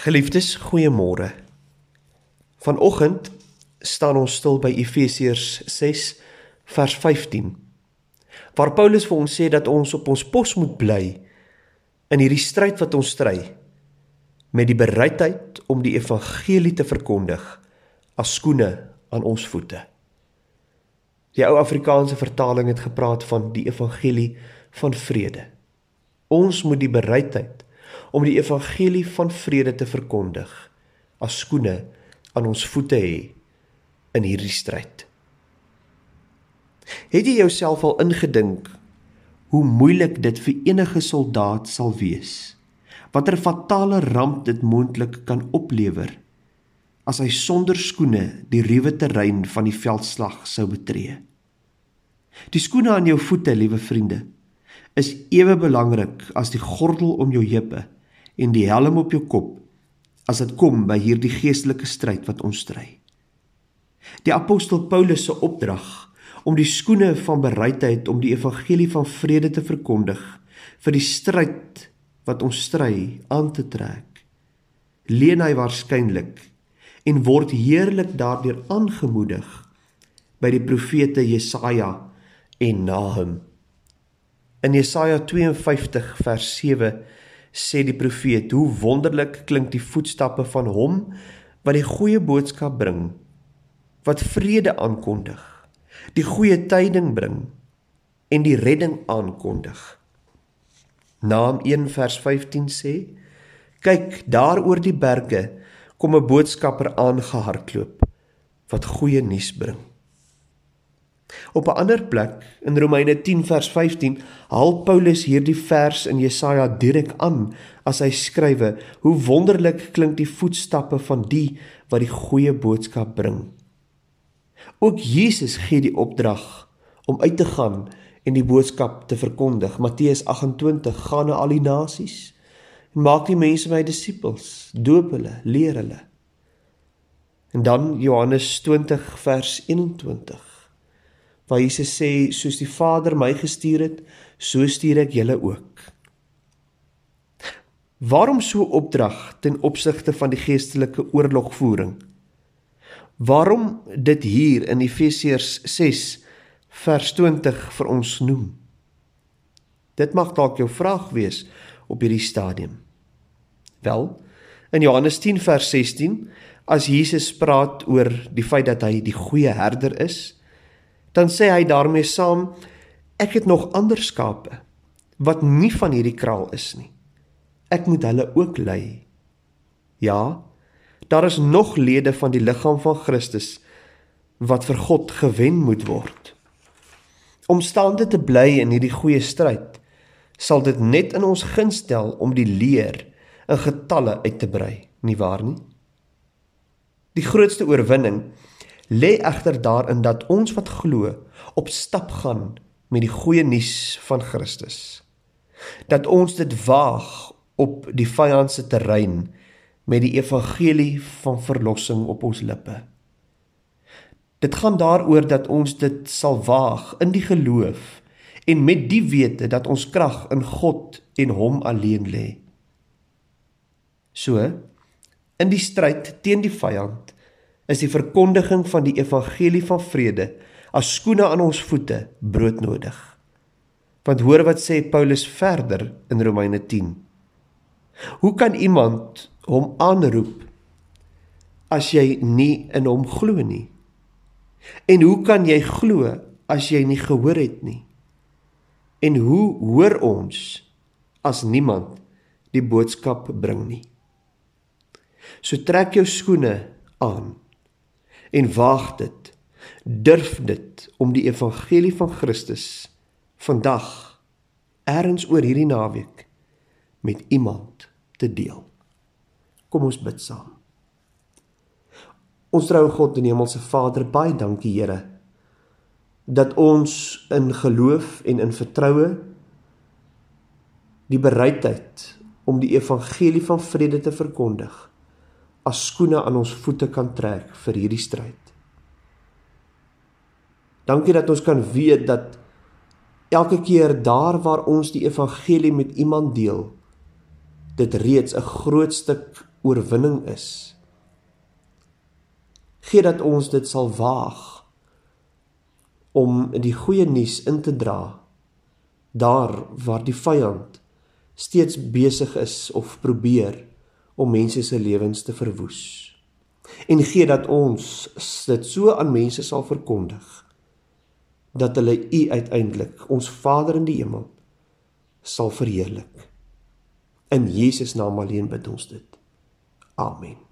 Geliefdes, goeiemôre. Vanoggend staan ons stil by Efesiërs 6 vers 15. Waar Paulus vir ons sê dat ons op ons pos moet bly in hierdie stryd wat ons stry met die bereidheid om die evangelie te verkondig as skoene aan ons voete. Die ou Afrikaanse vertaling het gepraat van die evangelie van vrede. Ons moet die bereidheid om die evangelie van vrede te verkondig as skoene aan ons voete hê in hierdie stryd. Het jy jouself al ingedink hoe moeilik dit vir enige soldaat sal wees? Watter fatale ramp dit moontlik kan oplewer as hy sonder skoene die ruwe terrein van die veldslag sou betree? Die skoene aan jou voete, liewe vriende, is ewe belangrik as die gordel om jou heupe en die helm op jou kop as dit kom by hierdie geestelike stryd wat ons stry. Die apostel Paulus se opdrag om die skoene van bereidheid om die evangelie van vrede te verkondig vir die stryd wat ons stry aan te trek. Leen hy waarskynlik en word heerlik daardeur aangemoedig by die profete Jesaja en Nahum. In Jesaja 52 vers 7 sê die profeet hoe wonderlik klink die voetstappe van hom wat die goeie boodskap bring wat vrede aankondig die goeie tyding bring en die redding aankondig. Naam 1 vers 15 sê kyk daar oor die berge kom 'n boodskapper aangehardloop wat goeie nuus bring Op 'n ander plek in Romeine 10 vers 15 haal Paulus hierdie vers in Jesaja direk aan as hy skrywe: "Hoe wonderlik klink die voetstappe van die wat die goeie boodskap bring." Ook Jesus gee die opdrag om uit te gaan en die boodskap te verkondig. Matteus 28: "Gaan na al die nasies en maak die mense my disippels, doop hulle, leer hulle." En dan Johannes 20 vers 21 waar Jesus sê soos die Vader my gestuur het, so stuur ek julle ook. Waarom so opdrag ten opsigte van die geestelike oorlogvoering? Waarom dit hier in Efesiërs 6 vers 20 vir ons noem? Dit mag dalk jou vraag wees op hierdie stadium. Wel, in Johannes 10 vers 16, as Jesus praat oor die feit dat hy die goeie herder is, dan sê hy daarmee saam ek het nog ander skape wat nie van hierdie kraal is nie. Ek moet hulle ook lei. Ja, daar is nog lede van die liggaam van Christus wat vir God gewen moet word. Om staande te bly in hierdie goeie stryd, sal dit net in ons guns stel om die leer in getalle uit te brei, nie waar nie? Die grootste oorwinning lê egter daarin dat ons wat glo op stap gaan met die goeie nuus van Christus. Dat ons dit waag op die vyand se terrein met die evangelie van verlossing op ons lippe. Dit gaan daaroor dat ons dit sal waag in die geloof en met die wete dat ons krag in God en hom alleen lê. So in die stryd teen die vyand is die verkondiging van die evangelie van vrede as skoene aan ons voete broodnodig. Want hoor wat sê Paulus verder in Romeine 10. Hoe kan iemand hom aanroep as jy nie in hom glo nie? En hoe kan jy glo as jy nie gehoor het nie? En hoe hoor ons as niemand die boodskap bring nie? So trek jou skoene aan en waag dit. Durf dit om die evangelie van Christus vandag ergens oor hierdie naweek met iemand te deel. Kom ons bid saam. Ons trou God en Hemelse Vader, baie dankie Here dat ons in geloof en in vertroue die bereidheid om die evangelie van vrede te verkondig as skoene aan ons voete kan trek vir hierdie stryd. Dankie dat ons kan weet dat elke keer daar waar ons die evangelie met iemand deel, dit reeds 'n groot stuk oorwinning is. Gee dat ons dit sal waag om die goeie nuus in te dra daar waar die vyand steeds besig is of probeer om mense se lewens te verwoes. En gee dat ons dit so aan mense sal verkondig dat hulle U uiteindelik, ons Vader in die hemel, sal verheerlik. In Jesus naam alleen bid ons dit. Amen.